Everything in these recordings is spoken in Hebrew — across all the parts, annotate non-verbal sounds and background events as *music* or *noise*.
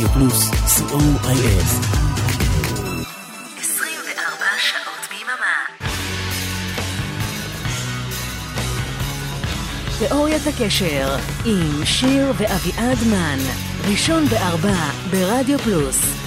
רדיו פלוס, co.il. 24 שעות ביממה. תיאוריית הקשר עם שיר ואביעד מן, ראשון בארבע ברדיו פלוס.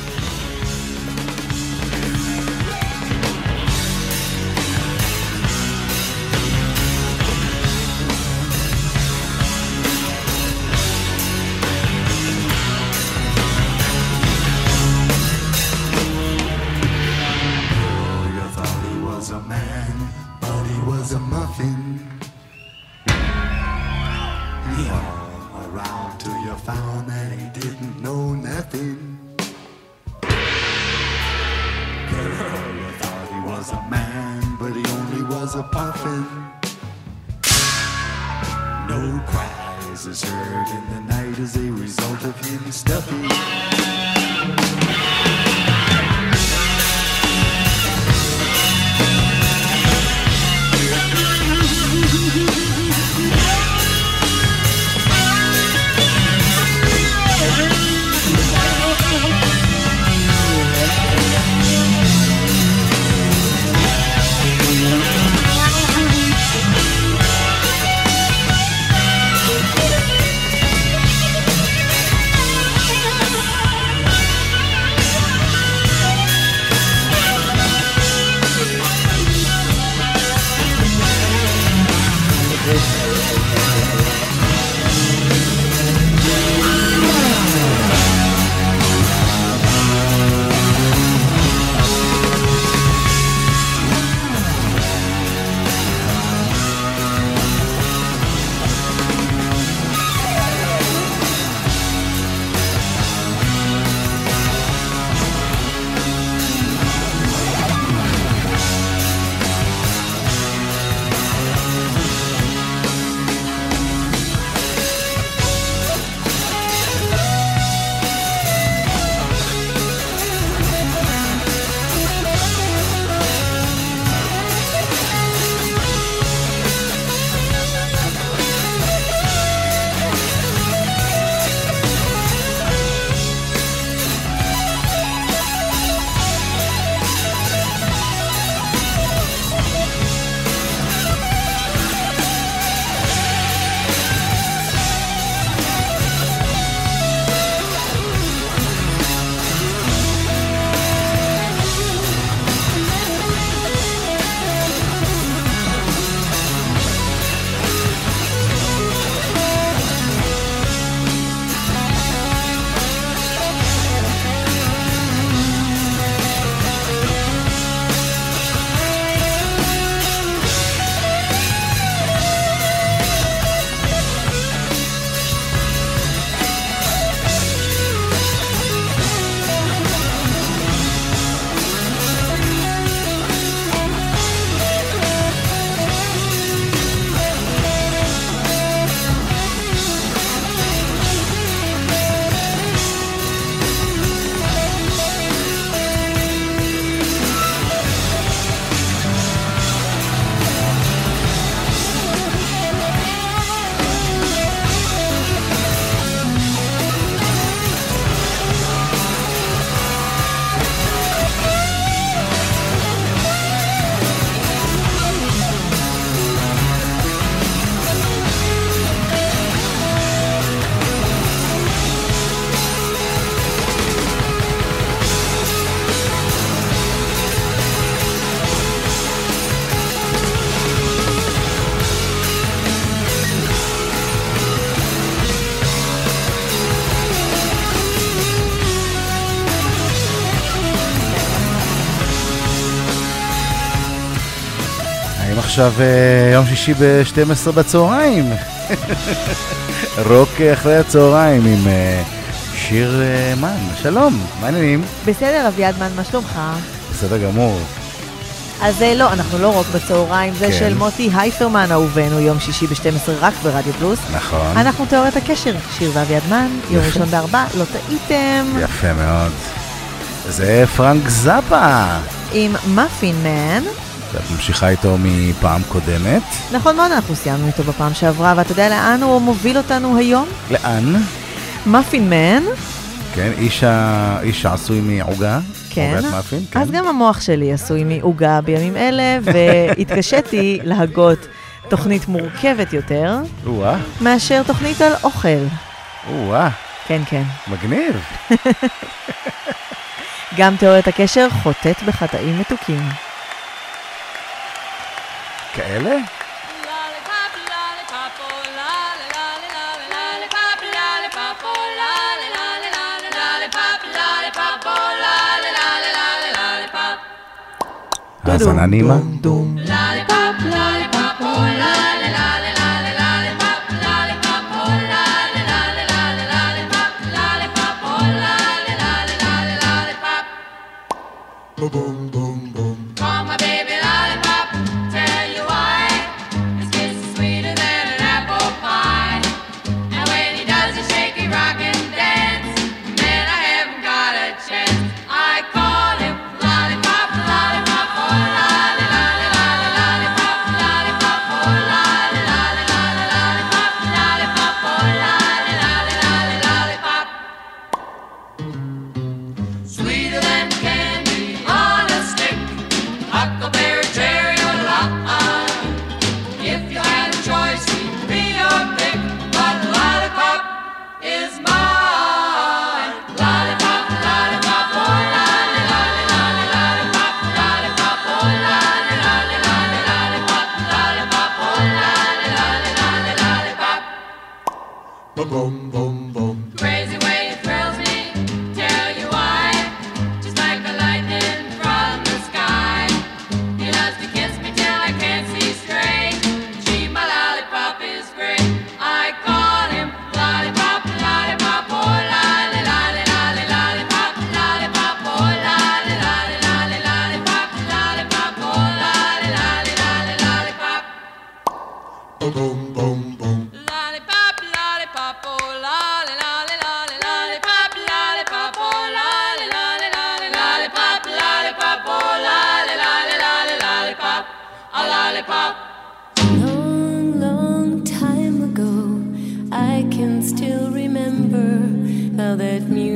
עכשיו אה, יום שישי ב-12 בצהריים? *laughs* רוק אחרי הצהריים עם אה, שיר אה, מן. שלום, מה העניינים? בסדר, אביעד מן, מה שלומך? בסדר גמור. אז לא, אנחנו לא רוק בצהריים, זה כן. של מוטי הייפרמן אהובנו, יום שישי ב-12 רק ברדיו פלוס. נכון. אנחנו תיאוריית הקשר, שיר ואביעד מן, יום. ראשון בארבע, לא טעיתם, יפה מאוד. זה פרנק זאפה. עם מאפין מן. את ממשיכה איתו מפעם קודמת. נכון מאוד, אנחנו סיימנו איתו בפעם שעברה, ואתה יודע לאן הוא מוביל אותנו היום? לאן? מאפין מן. כן, איש, ה... איש העשוי מעוגה, כן. עוגת מאפין. כן. אז גם המוח שלי עשוי מעוגה בימים אלה, *laughs* והתקשיתי להגות תוכנית מורכבת יותר, מאשר תוכנית על אוכל. או-אה. כן, כן. מגניב. *laughs* גם תיאוריית הקשר חוטאת בחטאים מתוקים. כאלה? האזנה נעימה.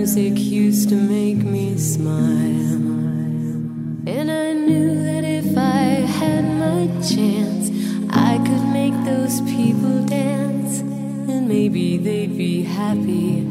music used to make me smile. And I knew that if I had my chance, I could make those people dance. And maybe they'd be happy.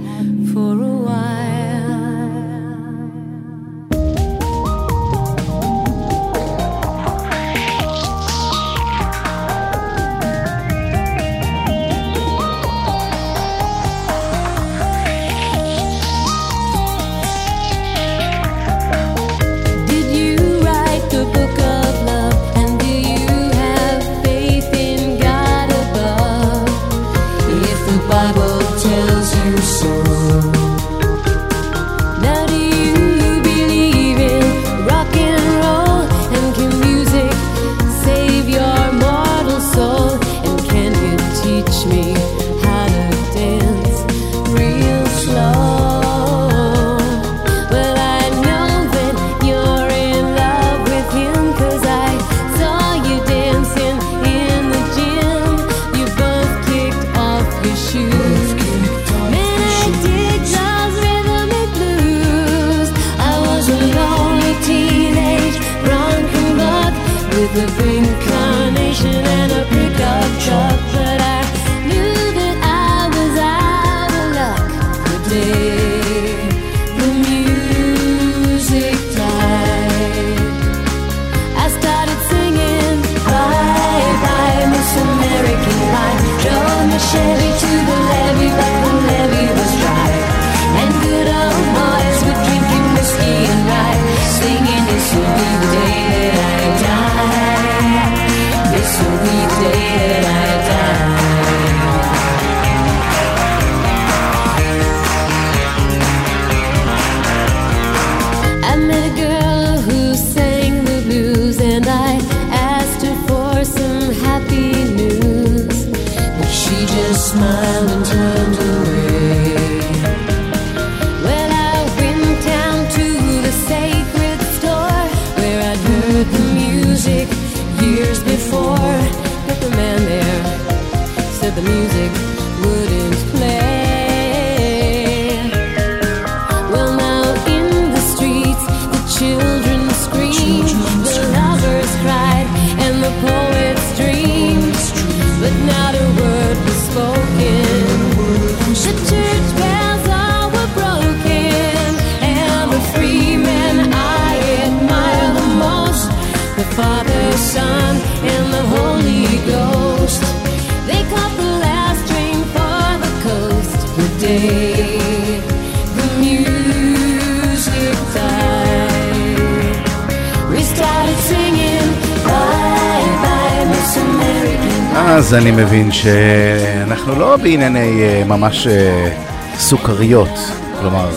אז אני מבין שאנחנו לא בענייני אה, ממש אה, סוכריות, כלומר,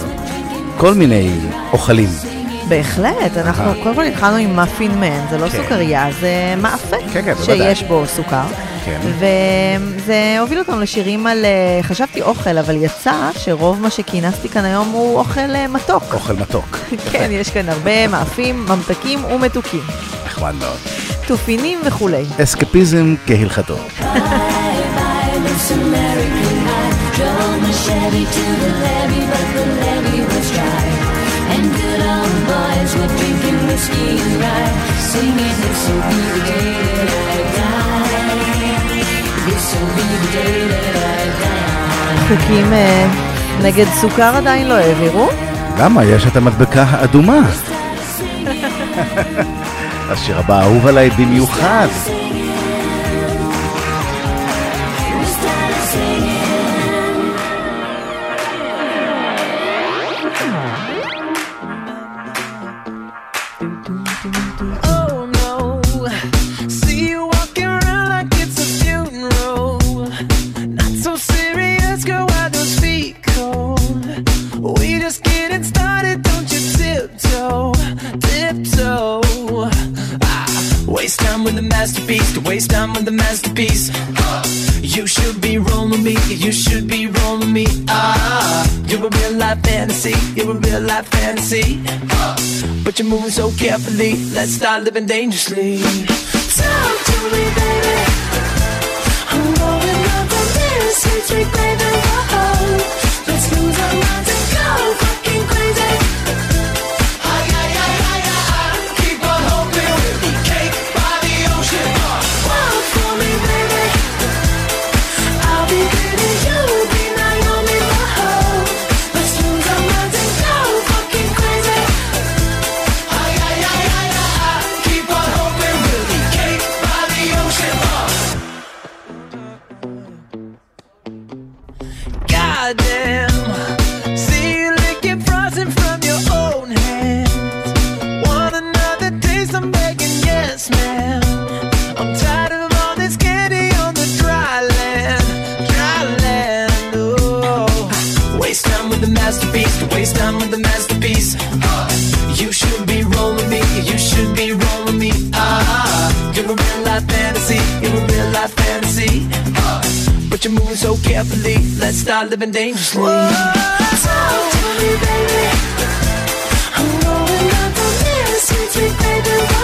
כל מיני אוכלים. בהחלט, אנחנו קודם כל התחלנו עם מאפין מן, זה לא כן. סוכריה, זה מאפה כן, כן, שיש בו סוכר. כן. וזה הוביל אותנו לשירים על, אה, חשבתי אוכל, אבל יצא שרוב מה שכינסתי כאן היום הוא אוכל מתוק. אוכל מתוק. *laughs* כן, יש כאן הרבה מאפים, ממתקים ומתוקים. נחמד מאוד. תופינים וכולי. אסקפיזם כהלכתו. חוקים אה, נגד סוכר עדיין לא העבירו? למה? יש את המדבקה האדומה. *laughs* השיר הבא אהוב עליי במיוחד. see. But you're moving so carefully. Let's start living dangerously. Talk to me, baby. I'm going up on this. Sweet, sweet. carefully. Let's start living dangerously. Whoa, tell me, baby. I'm going up on this, sweet, sweet baby.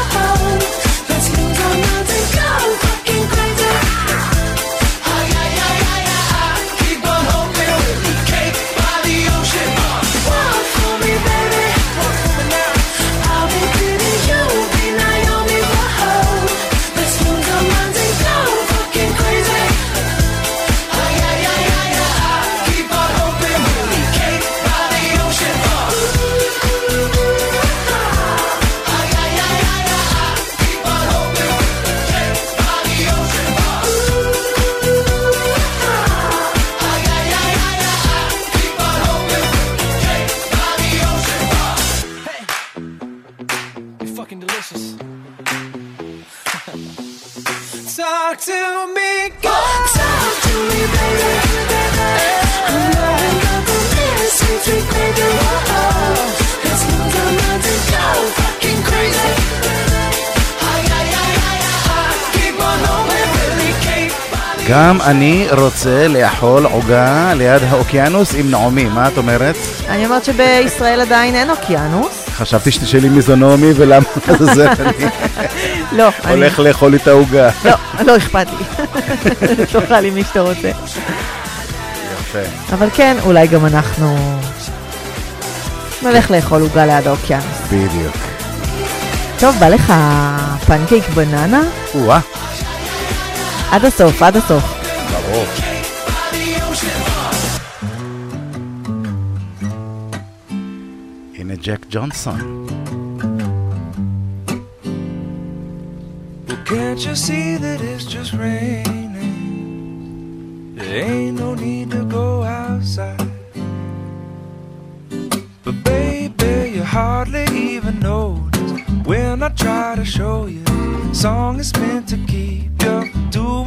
גם אני רוצה לאכול עוגה ליד האוקיינוס עם נעמי, מה את אומרת? אני אומרת שבישראל עדיין אין אוקיינוס. חשבתי שתשאלי מי זו נעמי ולמה *laughs* זה לא, *laughs* אני לא, הולך לאכול את העוגה. לא, לא אכפת לי. *laughs* לא תאכל עם מי שאתה רוצה. יפה. אבל כן, אולי גם אנחנו נלך לאכול עוגה ליד האוקיינוס. בדיוק. טוב, בא לך פנקייק בננה? או-אה. עד הסוף, עד הסוף. ברור. הנה ג'ק ג'ונסון. Well, can't you see that it's just raining? There ain't no need to go outside. But baby, you hardly even notice when I try to show you. Song is meant to keep you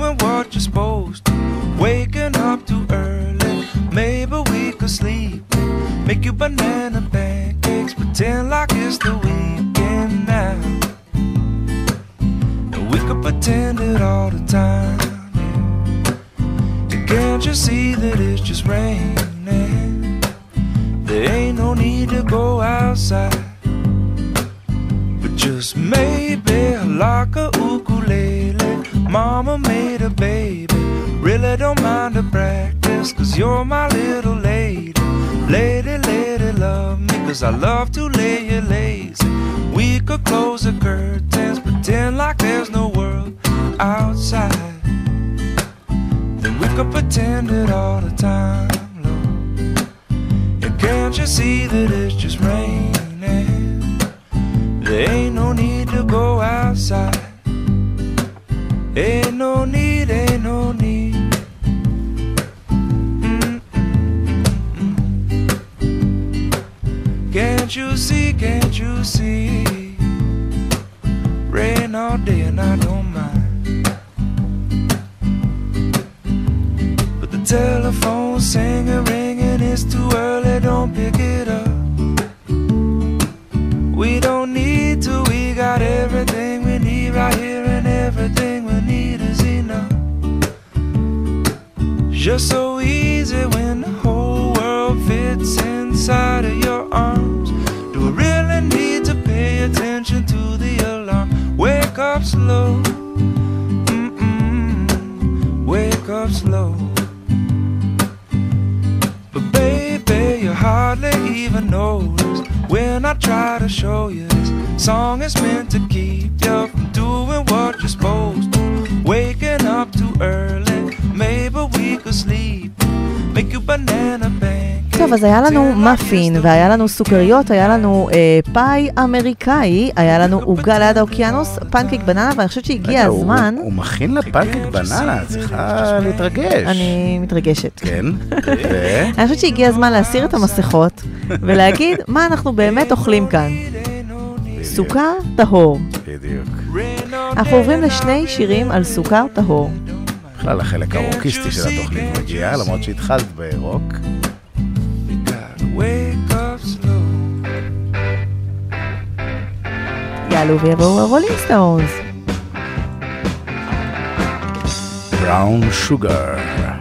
doing what you're supposed to. Waking up too early, maybe we could sleep. Make you banana pancakes, pretend like it's the weekend now. We could pretend it all the time. can't you see that it's just raining? There ain't no need to go outside. But just maybe like a ukulele. Mama made a baby. Really don't mind the practice, cause you're my little lady. Lady, lady, love me, cause I love to lay you lazy. We could close the curtains, pretend like there's no world outside. Then we could pretend it all the time, Lord. And can't you see that it's just raining? There ain't no need to go outside. Ain't no need, ain't no need. Can't you see, can't you see? Rain all day and I Just so easy when the whole world fits inside of your arms. Do we really need to pay attention to the alarm? Wake up slow, mm-mm, wake up slow. But baby, you hardly even notice when I try to show you this song is meant טוב, אז היה לנו מאפין, והיה לנו סוכריות, היה לנו אה, פאי אמריקאי, היה לנו עוגה ליד האוקיינוס, פנקק בננה, ואני חושבת שהגיע רגע, הוא- הזמן... הוא מכין לה פנקק בננה, את צריכה להתרגש. אני מתרגשת. כן, *laughs* ו... אני חושבת שהגיע הזמן להסיר את המסכות ולהגיד מה אנחנו באמת אוכלים כאן. סוכר טהור. בדיוק. אנחנו עוברים לשני שירים על סוכר טהור. בכלל החלק הרוקיסטי של התוכנית מגיע, למרות שהתחלת ברוק. יעלו ויבואו הרולינג סטונס. Brown Sugar.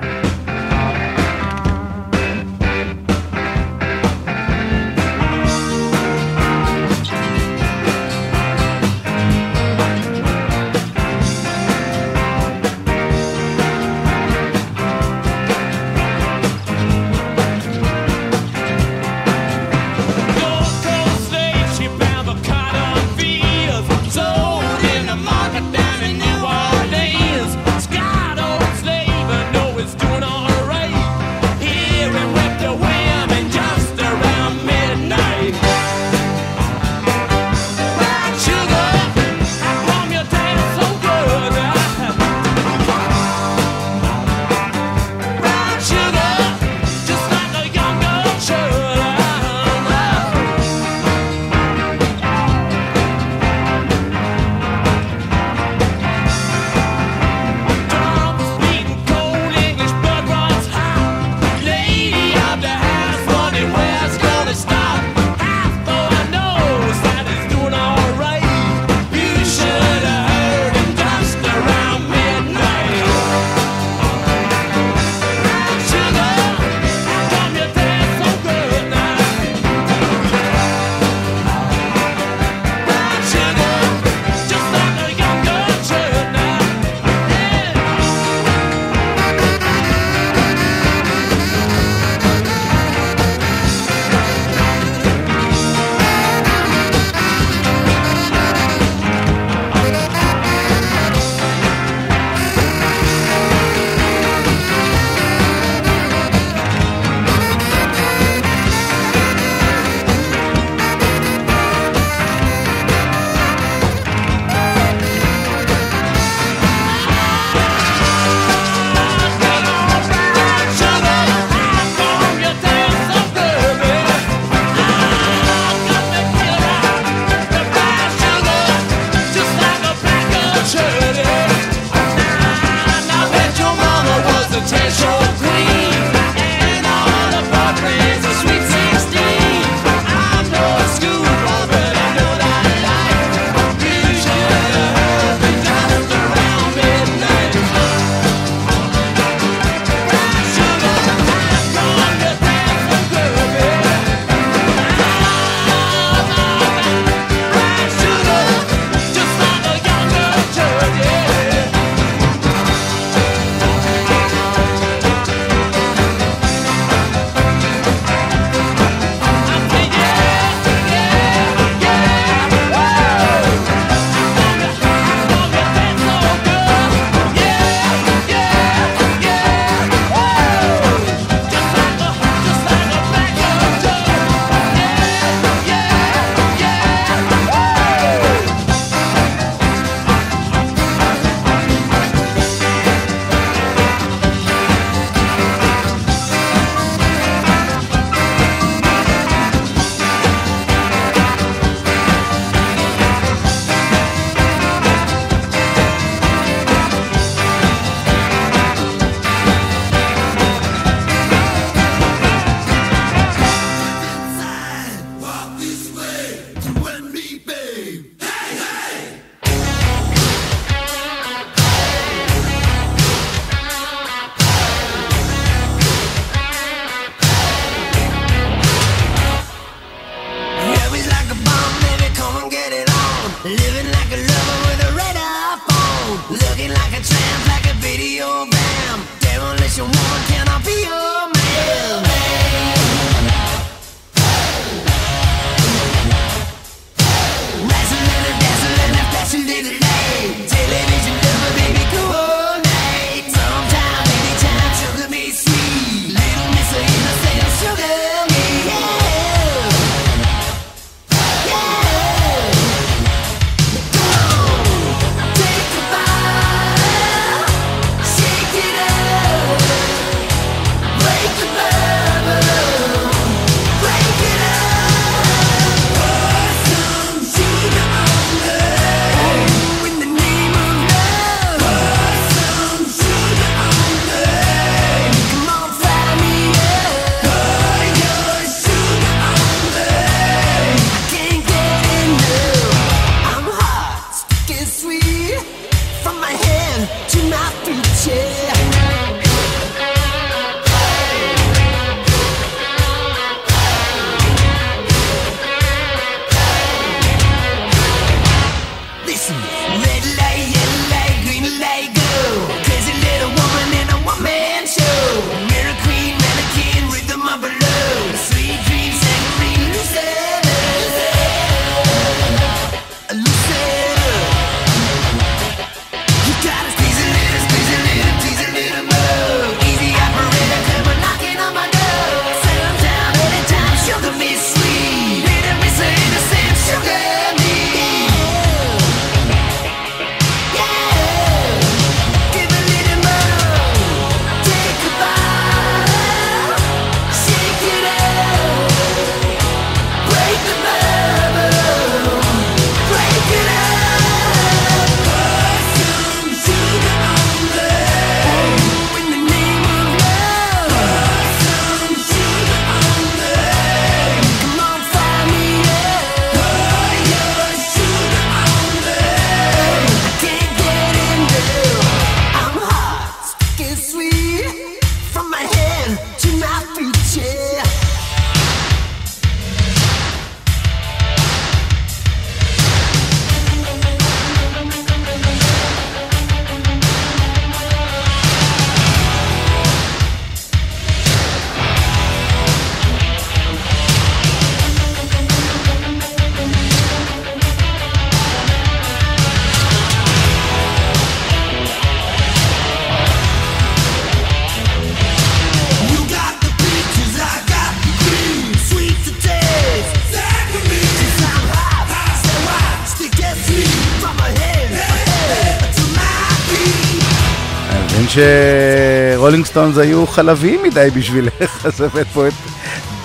שרולינג סטונס היו חלביים מדי בשבילך, *laughs* אז הבאת פה את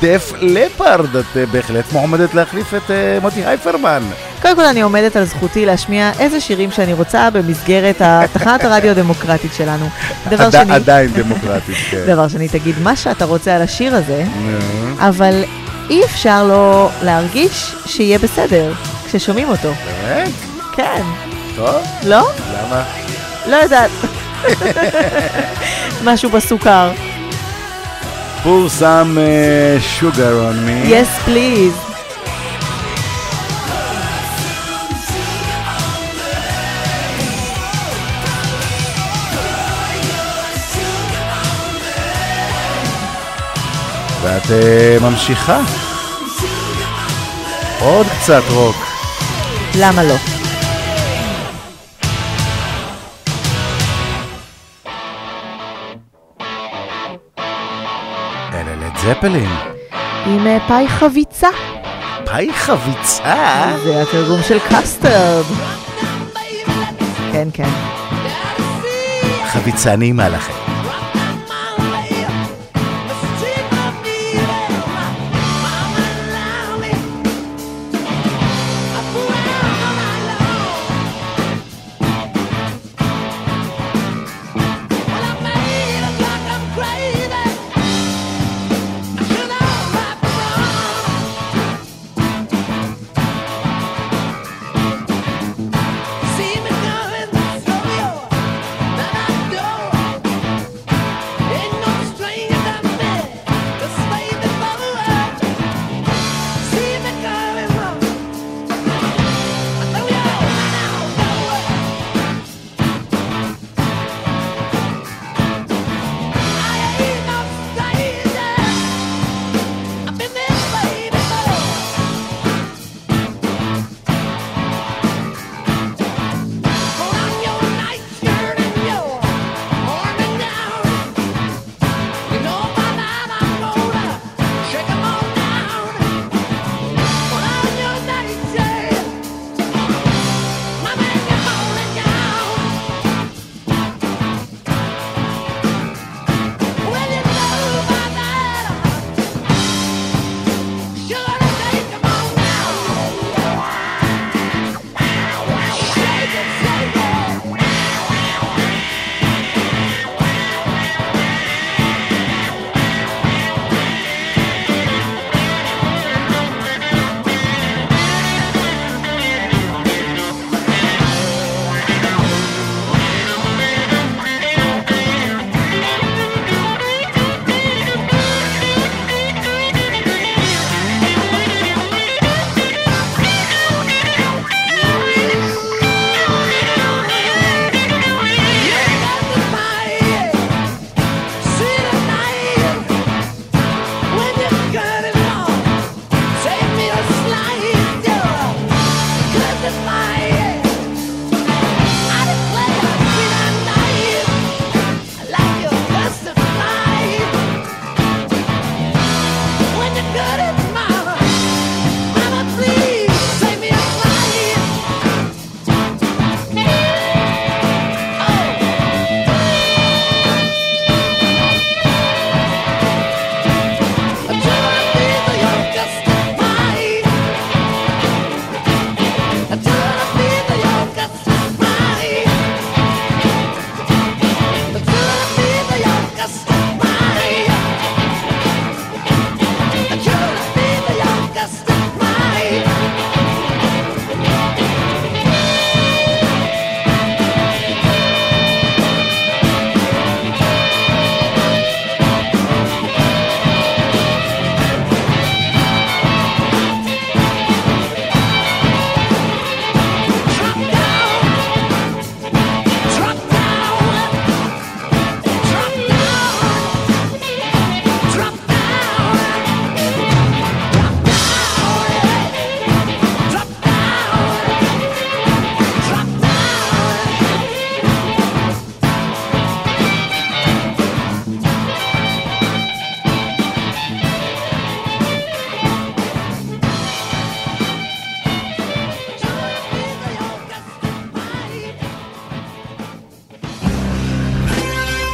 דף לפארד, את אה, בהחלט מועמדת להחליף את אה, מוטי הייפרמן. קודם כל אני עומדת על זכותי להשמיע איזה שירים שאני רוצה במסגרת תחנת הרדיו *laughs* הדמוקרטית שלנו. דבר עד- שני, עדיין דמוקרטית, *laughs* כן. דבר שני, תגיד מה שאתה רוצה על השיר הזה, נו. אבל אי אפשר לא להרגיש שיהיה בסדר כששומעים אותו. באמת? כן. טוב, לא? למה? לא יודעת. *laughs* משהו בסוכר. pour some uh, sugar on me. Yes, please. ואת אה, ממשיכה. עוד קצת רוק. למה לא? זפלין. עם אה, פאי חביצה. פאי חביצה? זה התרגום של קסטרד. כן, כן. חביצה נעימה לכם.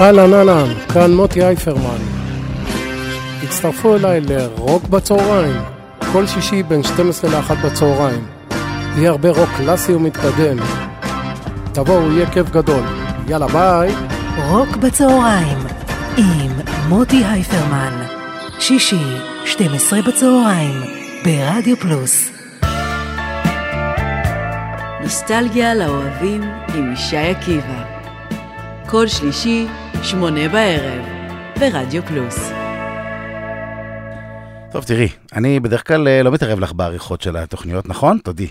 אהלן אהלן, כאן מוטי אייפרמן. הצטרפו אליי לרוק בצהריים, כל שישי בין 12 ל-1 בצהריים. יהיה הרבה רוק קלאסי ומתקדם. תבואו, יהיה כיף גדול. יאללה ביי. רוק בצהריים עם מוטי אייפרמן. שישי, 12 בצהריים, ברדיו פלוס. נוסטלגיה לאוהבים עם ישי עקיבא. כל שלישי, שמונה בערב, ברדיו פלוס. טוב, תראי, אני בדרך כלל אה, לא מתערב לך בעריכות של התוכניות, נכון? תודי.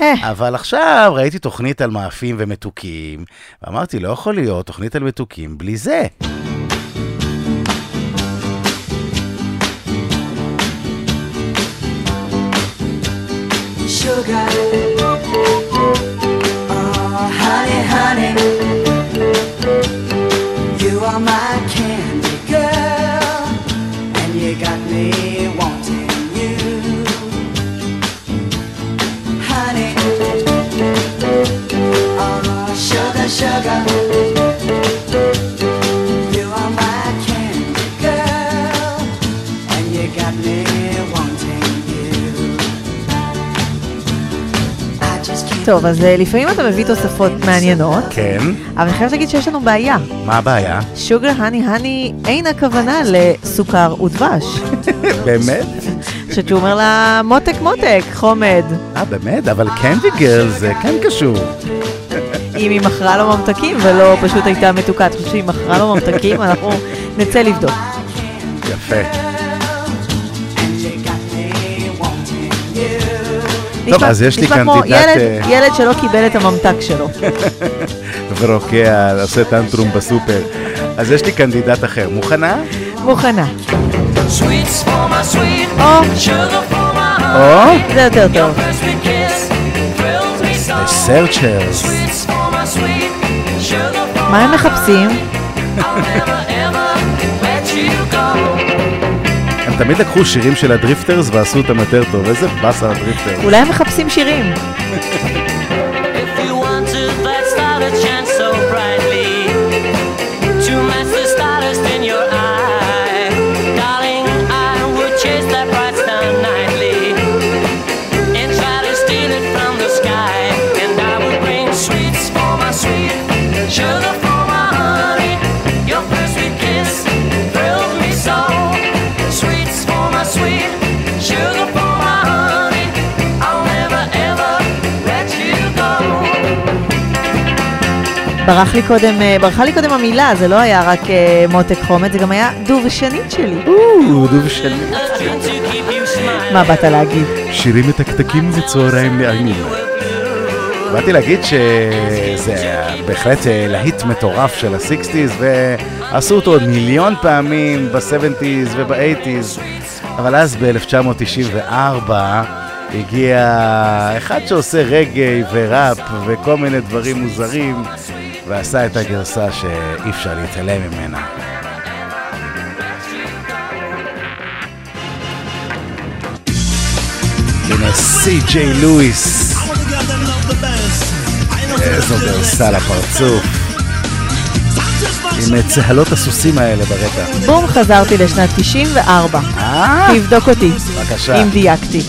אבל עכשיו ראיתי תוכנית על מאפים ומתוקים, ואמרתי, לא יכול להיות תוכנית על מתוקים בלי זה. Sugar, oh honey, honey, טוב, אז אה, לפעמים אתה מביא תוספות מעניינות, כן, אבל אני חייבת להגיד שיש לנו בעיה. מה הבעיה? שוגר, הני, הני, אין הכוונה לסוכר ודבש. *laughs* באמת? חושבת שהוא אומר לה, מותק, מותק, חומד. אה, באמת? אבל קנדי גרל זה כן קשור. אם היא מכרה לו ממתקים ולא פשוט הייתה מתוקה, את חושבת שהיא מכרה לו ממתקים? אנחנו נצא לבדוק. יפה. טוב, אז יש לי נשמע כמו קנדידט, ילד- אה, ילד שלא קיבל את הממתק שלו. *laughs* ורוקע, עושה tantrum בסופר. אז יש לי קנדידט אחר. מוכנה? מוכנה. או, זה יותר טוב. first sweet kiss תמיד לקחו שירים של הדריפטרס ועשו אותם יותר טוב. איזה באסה הדריפטרס. אולי הם מחפשים שירים. ברח לי קודם, אה, ברחה לי קודם המילה, זה לא היה רק אה, מותק חומד, זה גם היה דו ושנית שלי. או, דוב שלי. מה באת להגיד? שירים מתקתקים וצהריים נעימים. באתי להגיד שזה בהחלט אה, להיט מטורף של ה-60's ועשו אותו עוד מיליון פעמים ב-70's וב-80's אבל אז ב-1994 הגיע אחד שעושה רגעי וראפ וכל מיני דברים מוזרים ועשה את הגרסה שאי אפשר להתעלם ממנה. הנה סי.ג'יי לואיס. איזו גרסה לפרצוף. עם צהלות הסוסים האלה ברקע. בום, חזרתי לשנת 94. אה? תבדוק אותי, בבקשה. אם דייקתי.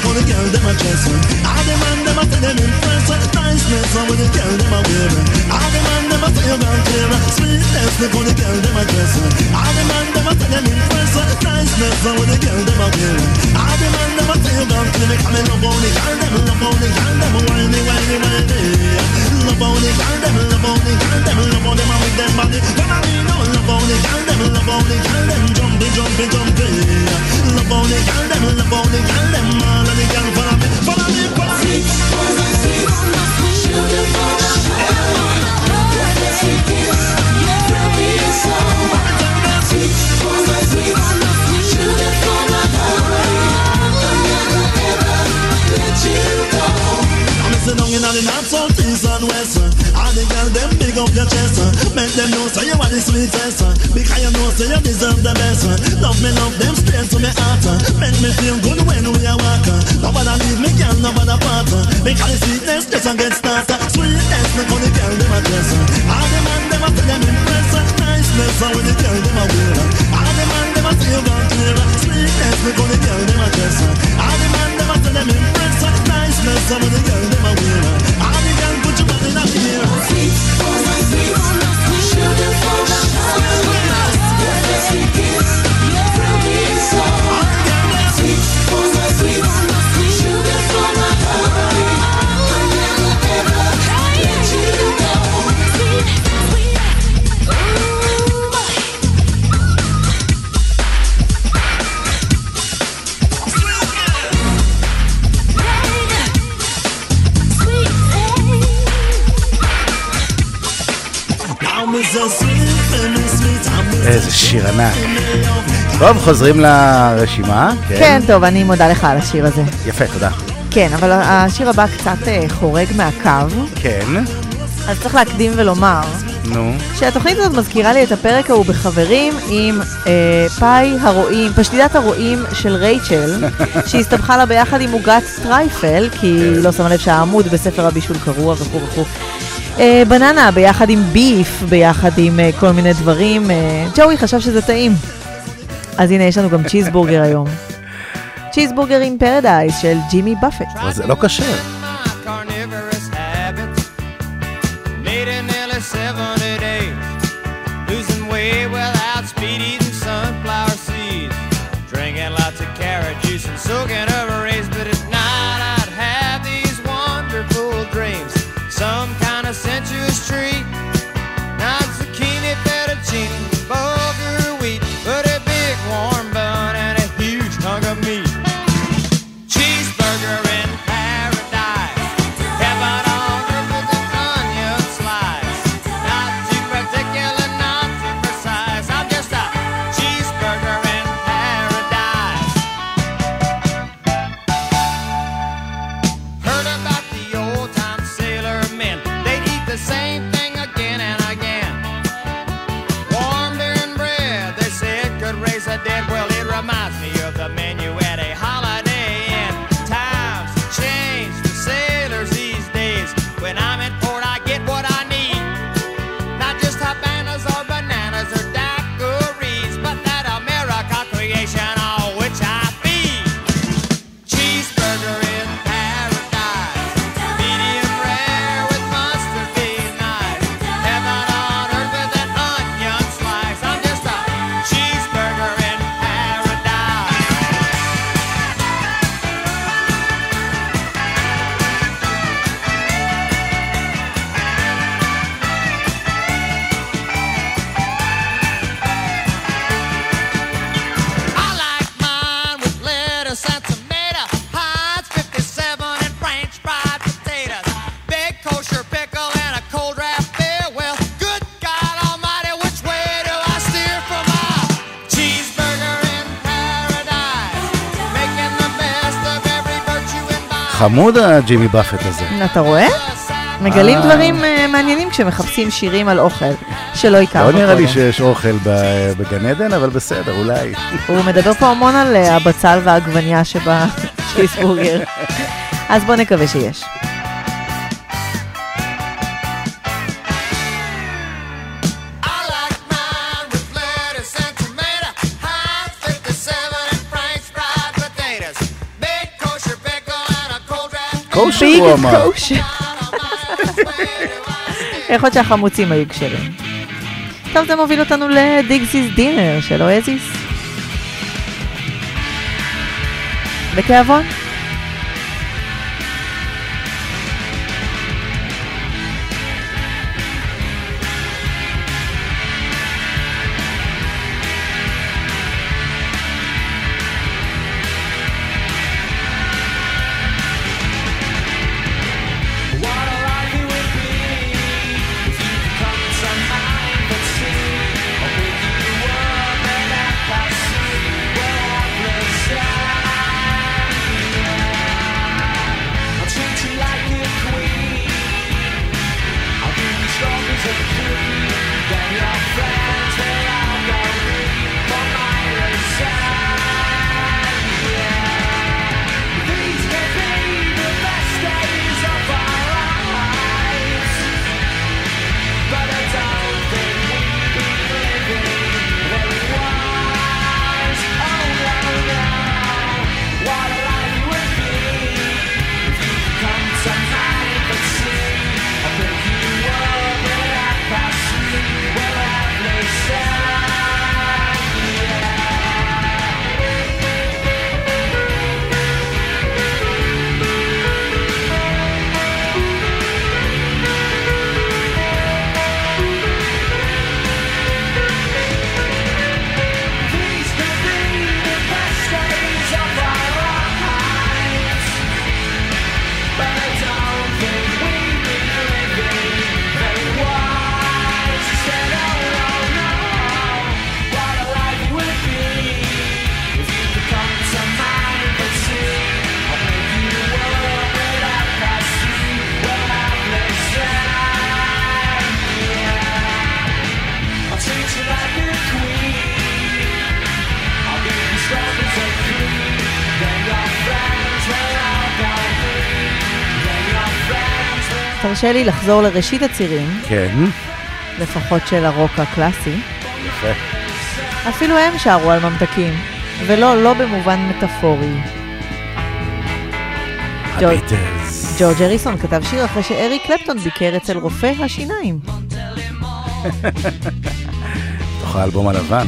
How the girl them a dressing. All the man them a tell them impress. Niceness, how the girl them a wearing. All the man them a say you gone clear. Sweetness, how the girl them a dressing. All the man them a tell them impress. Niceness, how the girl them a wearing. All the man them a say you gone clear. Come and love how the girl them, love how the girl them whiny, whiny, whiny love on it, girl, them love on it, girl, them love on them and with them body. Them and me no love on it, girl, them love on it, girl, them jumpy, jumpy, jumpy. Love on it, girl, them love on it, girl, them all of the girl follow me, follow me, follow me. Sugar for the. Missing down in the north, south, east and west. All the girl them big up your chest. make them know so you are the sweetest Because you know so you deserve the best. Love me, love them straight to me heart. Make me feel good when we are walking Nobody leave me, girl, nobody part. Because the sweetness just a get started Sweetness, me call the girl, them a dress. All the man, them a say them impress uh. Niceness, when the girl, them a wear. All the man, them a say you gone clear. Sweetness, me call the girl, them a dress. All the man, them a say them impress Geçmez zamanı geldim adına איזה שיר ענק. טוב, חוזרים לרשימה. כן, טוב, אני מודה לך על השיר הזה. יפה, תודה. כן, אבל השיר הבא קצת אה, חורג מהקו, כן, אז צריך להקדים ולומר נו. שהתוכנית הזאת מזכירה לי את הפרק ההוא בחברים עם אה, פאי הרועים, פשטידת הרועים של רייצ'ל, *laughs* שהסתבכה לה ביחד עם עוגת טרייפל, כי היא לא שמה לב שהעמוד בספר הבישול קרוע וכו' וכו'. אה, בננה ביחד עם ביף, ביחד עם אה, כל מיני דברים. אה, ג'וי חשב שזה טעים. אז הנה, יש לנו גם צ'יזבורגר היום. צ'יזבורגר עם פרדייז של ג'ימי באפט. אבל זה לא כשר. carnivorous habits. חמוד הג'ימי באפט הזה. אתה רואה? מגלים אה. דברים אה, מעניינים כשמחפשים שירים על אוכל שלא הכרנו לא קודם. נראה לי שיש אוכל בגן עדן, אבל בסדר, אולי. הוא מדבר פה המון על אה, הבצל והעגבניה שבצ'יסבורגר. אז בוא נקווה שיש. קושר הוא אמר. יכול להיות שהחמוצים היו כשרים. טוב, זה מוביל אותנו לדיגסיס דינר של אואזיס. בתיאבון. תרשה לי לחזור לראשית הצירים, כן, לפחות של הרוק הקלאסי. יפה. אפילו הם שרו על ממתקים, ולא, לא במובן מטאפורי. הביטלס. ג'ורג' אריסון כתב שיר אחרי שאריק קלפטון ביקר אצל רופא השיניים. בתוך האלבום הלבן.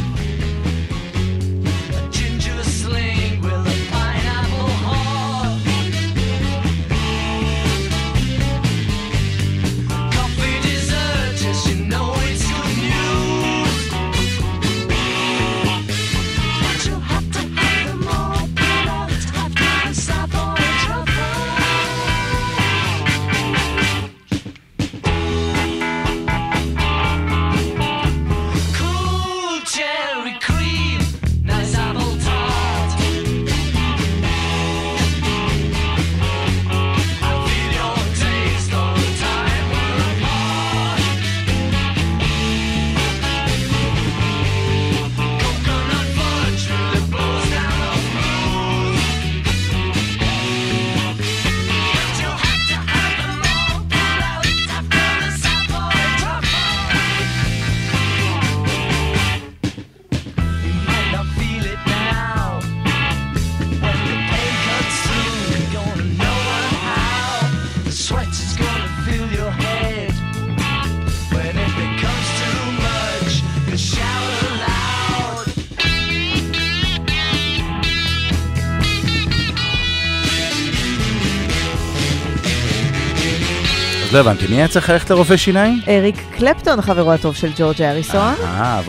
לא הבנתי, מי היה צריך ללכת לרופא שיניים? אריק קלפטון, חברו הטוב של ג'ורג' הריסון. אה,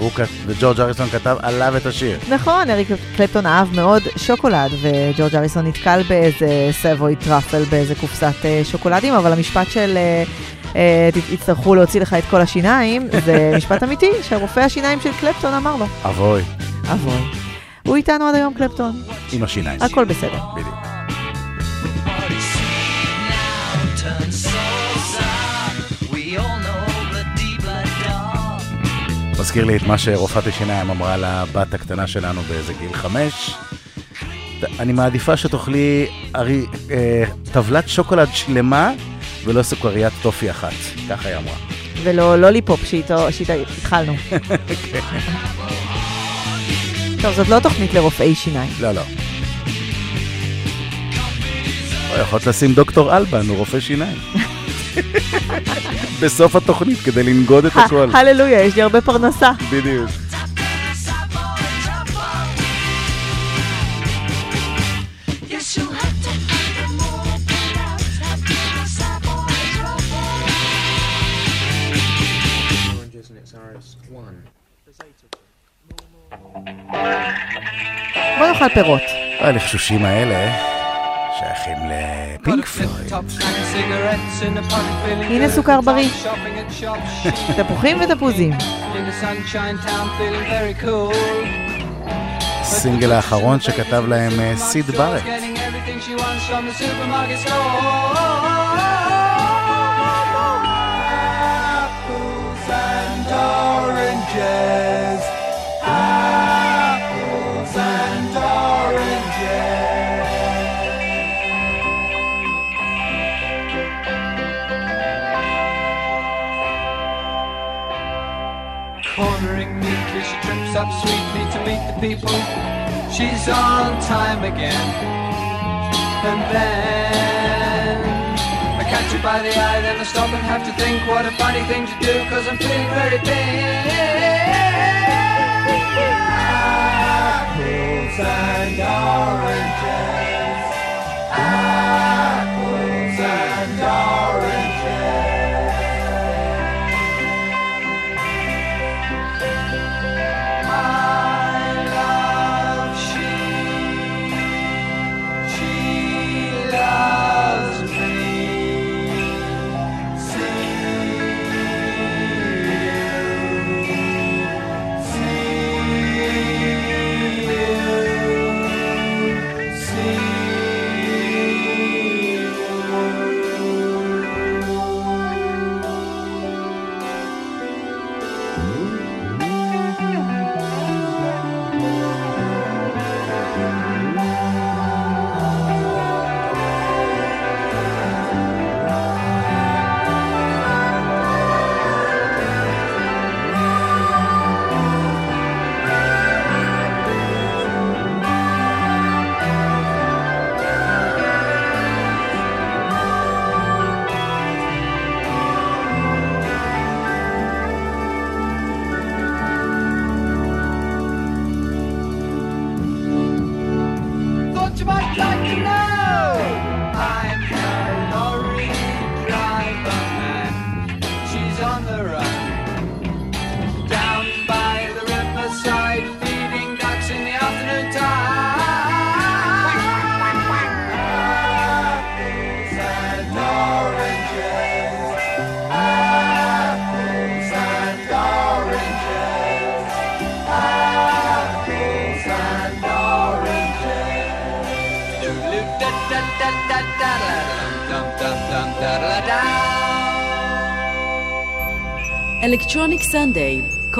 וג'ורג' הריסון כתב עליו את השיר. נכון, אריק קלפטון אהב מאוד שוקולד, וג'ורג' הריסון נתקל באיזה Savoy Truffle, באיזה קופסת אה, שוקולדים, אבל המשפט של אה, אה, יצטרכו להוציא לך את כל השיניים, *laughs* זה משפט אמיתי, שרופא השיניים של קלפטון אמר לו. אבוי, אבוי. הוא איתנו עד היום, קלפטון. עם השיניים. הכל בסדר. בדיוק. מזכיר לי את מה שרופאת השיניים אמרה לבת הקטנה שלנו באיזה גיל חמש. אני מעדיפה שתאכלי ארי, אה, טבלת שוקולד שלמה ולא סוכריית טופי אחת. ככה היא אמרה. ולא לוליפופ שאיתו שאיתו התחלנו. *laughs* טוב, זאת לא תוכנית לרופאי שיניים. לא, לא. יכולת לשים דוקטור אלבן, הוא רופא שיניים. *laughs* בסוף התוכנית כדי לנגוד את הכל. הללויה, יש לי הרבה פרנסה. בדיוק. Yes, you have to have them all, but I'll have to stop all the trouble. Oranges and it's RS1. בוא נאכל פירות. הלחשושים האלה שייכים לפינק פלויד. הנה סוכר בריא. *laughs* תפוחים ותפוזים. הסינגל האחרון שכתב להם אה, סיד בארט. And oranges. Apples up sweetly to meet the people. She's on time again. And then I catch her by the eye, then I stop and have to think what a funny thing to do, cause I'm feeling very big. Apples and oranges. Apples and oranges.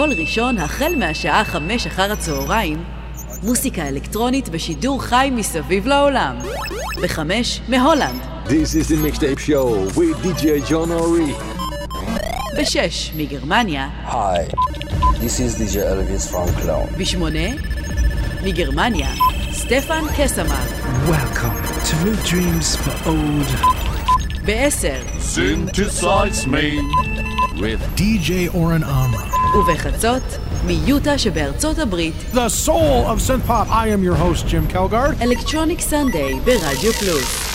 כל ראשון החל מהשעה חמש אחר הצהריים, מוסיקה אלקטרונית בשידור חי מסביב לעולם. בחמש, מהולנד. This is the mixtape show with DJ John Ori. בשש, מגרמניה. Hi, this is DJ Elvis from Cologne. בשמונה, מגרמניה, סטפן קסמר. Welcome to New Dreams for Old. בעשר, Synthesize me with DJ Oren Amra. ובחצות, מיוטה שבארצות הברית, The soul of synth pop. I am your host, Jim Kelgard. אלקטרוניק סנדיי ברדיו פלוס.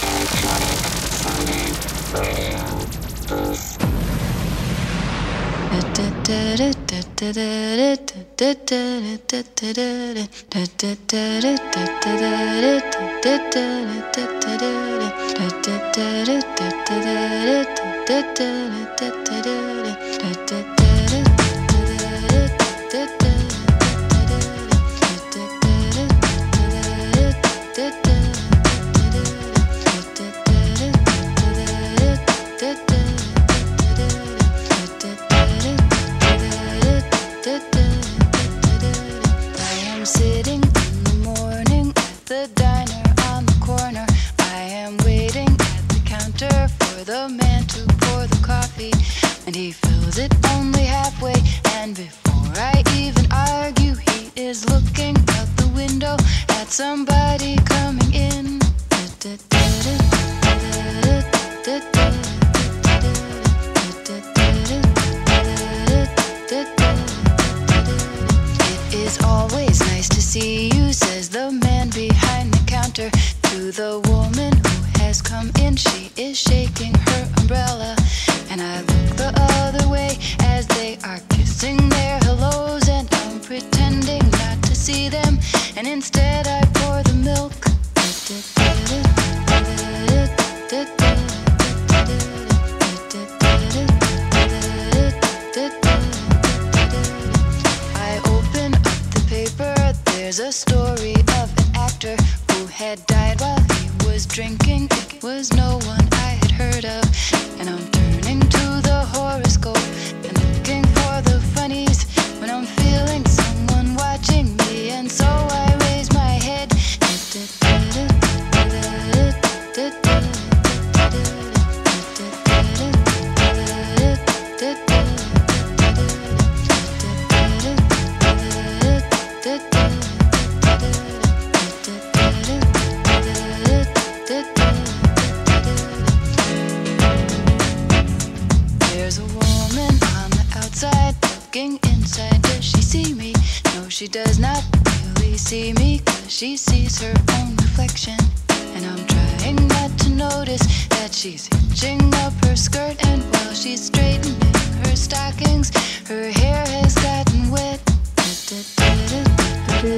She's hitching up her skirt. And while she's straightening her stockings, her hair has gotten wet.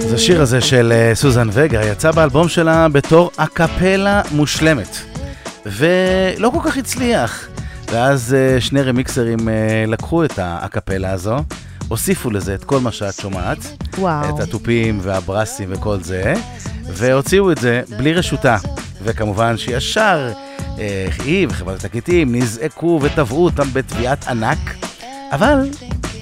אז השיר הזה של אה, סוזן וגה יצא באלבום שלה בתור אקפלה מושלמת, ולא כל כך הצליח. ואז אה, שני רמיקסרים אה, לקחו את האקפלה הזו, הוסיפו לזה את כל מה שאת שומעת, וואו. את התופים והברסים וכל זה, והוציאו את זה בלי רשותה. וכמובן שישר היא וחברת התקליטים נזעקו ותבעו אותם בתביעת ענק, אבל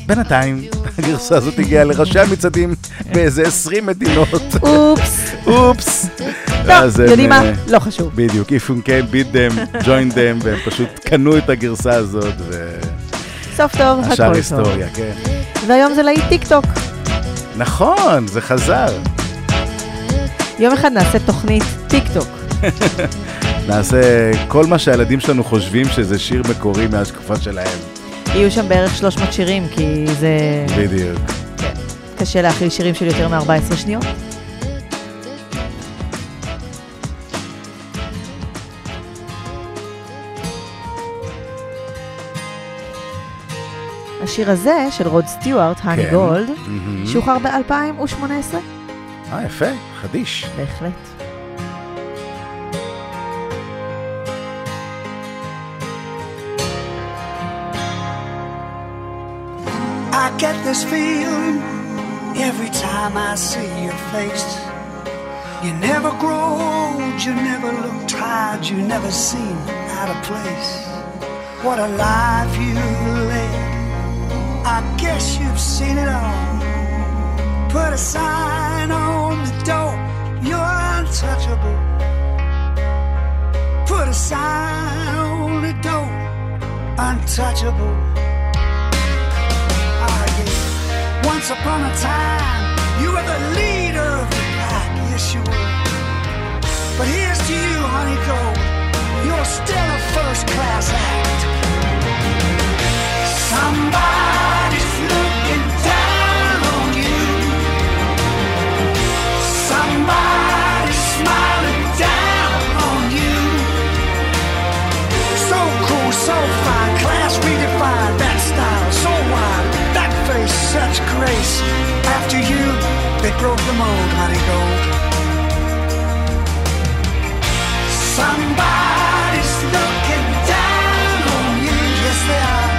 בינתיים הגרסה הזאת הגיעה לראשי המצעדים באיזה 20 מדינות. אופס. אופס. טוב, הם, יודעים מה? אה, לא חשוב. בדיוק, If you can beat them, join them, והם פשוט קנו את הגרסה הזאת, סוף טוב, הכל טוב. היסטוריה, כן. והיום זה להיט טיק טוק. נכון, זה חזר. יום אחד נעשה תוכנית טיק טוק. *laughs* נעשה כל מה שהילדים שלנו חושבים שזה שיר מקורי מהתקופה שלהם. יהיו שם בערך 300 שירים, כי זה בדיוק. קשה להכיל שירים של יותר מ-14 שניות. השיר הזה, של רוד סטיוארט, האני כן. גולד. שוחרר ב-2018. אה, יפה, חדיש. בהחלט. Get this feeling every time I see your face. You never grow old, you never look tired, you never seem out of place. What a life you've led. I guess you've seen it all. Put a sign on the door, you're untouchable. Put a sign on the door, untouchable. Once upon a time, you were the leader of the pack, yes you were. But here's to you, honeycomb. you're still a first class act. Somebody's looking down on you. Somebody's such grace. After you, they broke the mold, honey gold. Somebody's looking down on you, yes they are.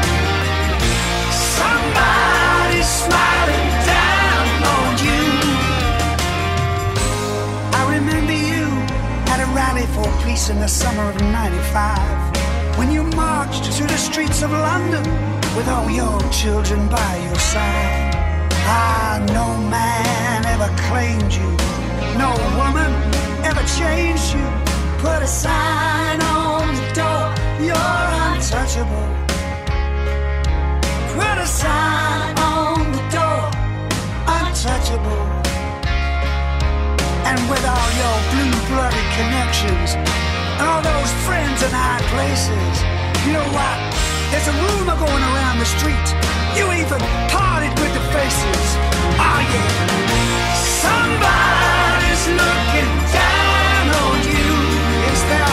Somebody's smiling down on you. I remember you at a rally for peace in the summer of 95 when you marched through the streets of London with all your children by your side. Ah, no man ever claimed you, no woman ever changed you. Put a sign on the door, you're untouchable. Put a sign on the door, untouchable. And with all your blue-blooded connections, all those friends in high places, you know what? There's a rumor going around the street. You even parted with the faces. Oh yeah. Somebody's looking down on you. Is there?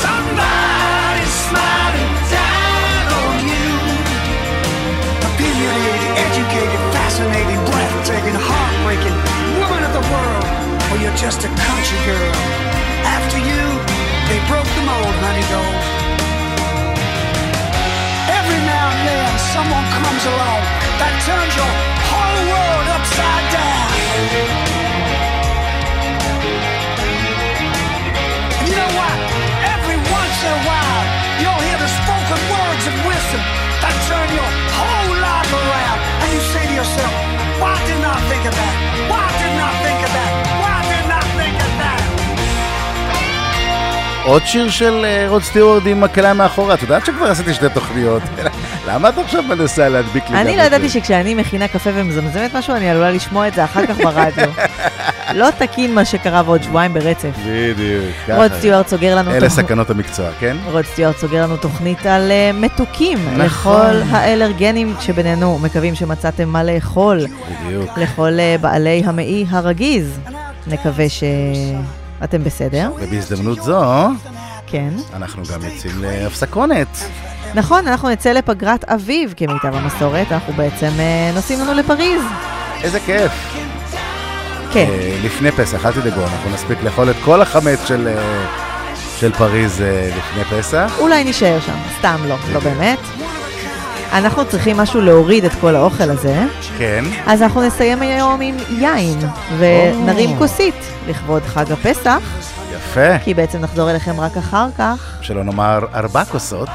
Somebody's smiling down on you. Opinionated, educated, fascinating, breathtaking, heartbreaking, woman of the world. Or you're just a country girl. After you, they broke the mold, honey gold. Every now and then, someone comes along that turns your whole world upside down. And you know what? Every once in a while, you'll hear the spoken words of wisdom that turn your whole life around. And you say to yourself, why didn't I think of that? Why didn't I think of that? עוד שיר של אה, רוד סטיוארט עם מקהלה מאחורה, את יודעת שכבר עשיתי שתי תוכניות. *laughs* למה את עכשיו מנסה להדביק לי גם אני את לא זה? ידעתי שכשאני מכינה קפה ומזמזמת משהו, אני עלולה לשמוע את זה אחר כך ברדיו. *laughs* לא תקין מה שקרה בעוד שבועיים ברצף. בדיוק. רוד ככה. סטיוארט סוגר לנו אלה סכנות המקצוע, כן? רוד סטיוארט סוגר לנו תוכנית על uh, מתוקים. נכון. לכל האלרגנים שבינינו, מקווים שמצאתם מה לאכול. בדיוק. לכל uh, בעלי המעי הרגיז. נקווה שאתם בסדר. ובהזדמנות זו, כן. אנחנו גם יוצאים להפסקונת. נכון, אנחנו נצא לפגרת אביב כמיטב המסורת, אנחנו בעצם uh, נוסעים לנו לפריז. איזה כיף. כן. אה, לפני פסח, אל תדאגו, אנחנו נספיק לאכול את כל החמץ של, אה, של פריז אה, לפני פסח. אולי נישאר שם, סתם לא, לא באמת. אנחנו צריכים משהו להוריד את כל האוכל הזה, כן. אז אנחנו נסיים היום עם יין, ונרים כוסית לכבוד חג הפסח, יפה. כי בעצם נחזור אליכם רק אחר כך, שלא נאמר ארבע כוסות.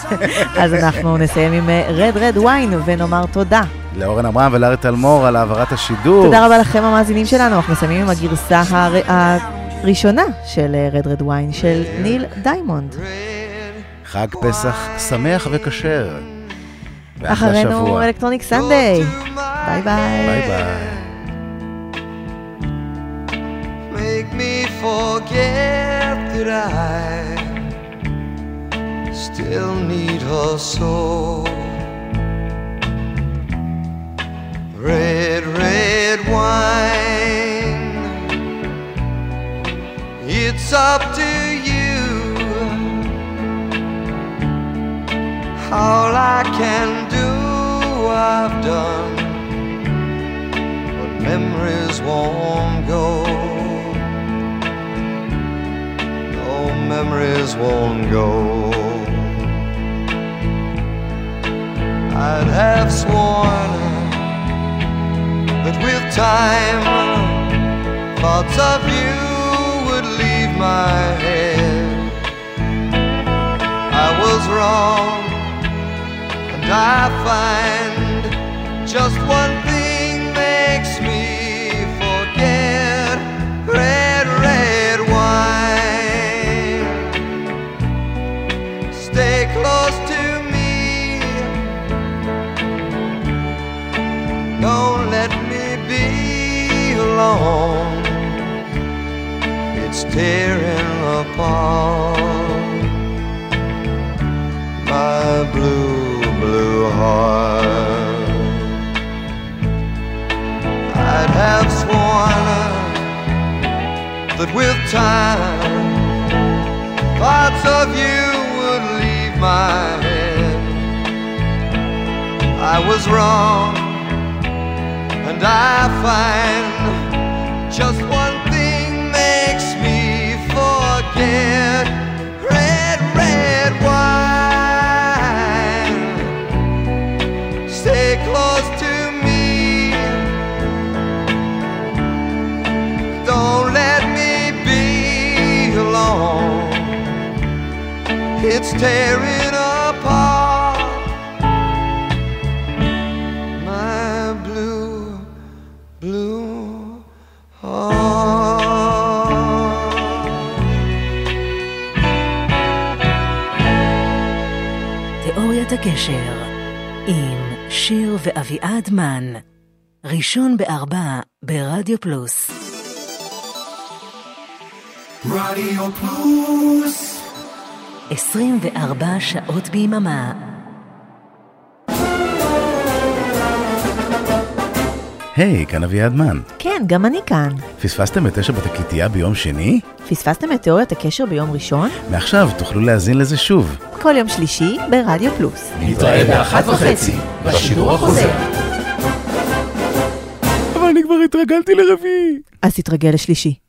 *laughs* אז אנחנו נסיים עם Red Red Wine ונאמר תודה. לאורן אברהם ולארי טלמור על העברת השידור. תודה רבה לכם המאזינים שלנו, אנחנו מסיימים עם הגרסה הר... הראשונה של Red Red Wine של ניל דיימונד. חג פסח שמח וכשר. ואחלה אחרינו שבוע. אלקטרוניק סנדיי. ביי ביי. ביי ביי. make me forget that I still need her so. Red, red wine, it's up to you. All I can do, I've done, but memories won't go. No memories won't go. I'd have sworn that with time, Thoughts of you would leave my head. I was wrong, I find just one thing makes me forget red, red wine. Stay close to me. Don't let me be alone. It's tearing apart my blue, blue have sworn that with time, thoughts of you would leave my head. I was wrong, and I find just It's tearing apart my blue, blue תיאוריית הקשר עם שיר ואביעד מן, ראשון בארבע ברדיו פלוס. רדיו פלוס 24 שעות ביממה. היי, כאן אביעד מן. כן, גם אני כאן. פספסתם את תשע בתקליטייה ביום שני? פספסתם את תיאוריית הקשר ביום ראשון? מעכשיו תוכלו להאזין לזה שוב. כל יום שלישי ברדיו פלוס. נתראה באחת וחצי, בשידור החוזר. אבל אני כבר התרגלתי לרביעי. אז תתרגל לשלישי.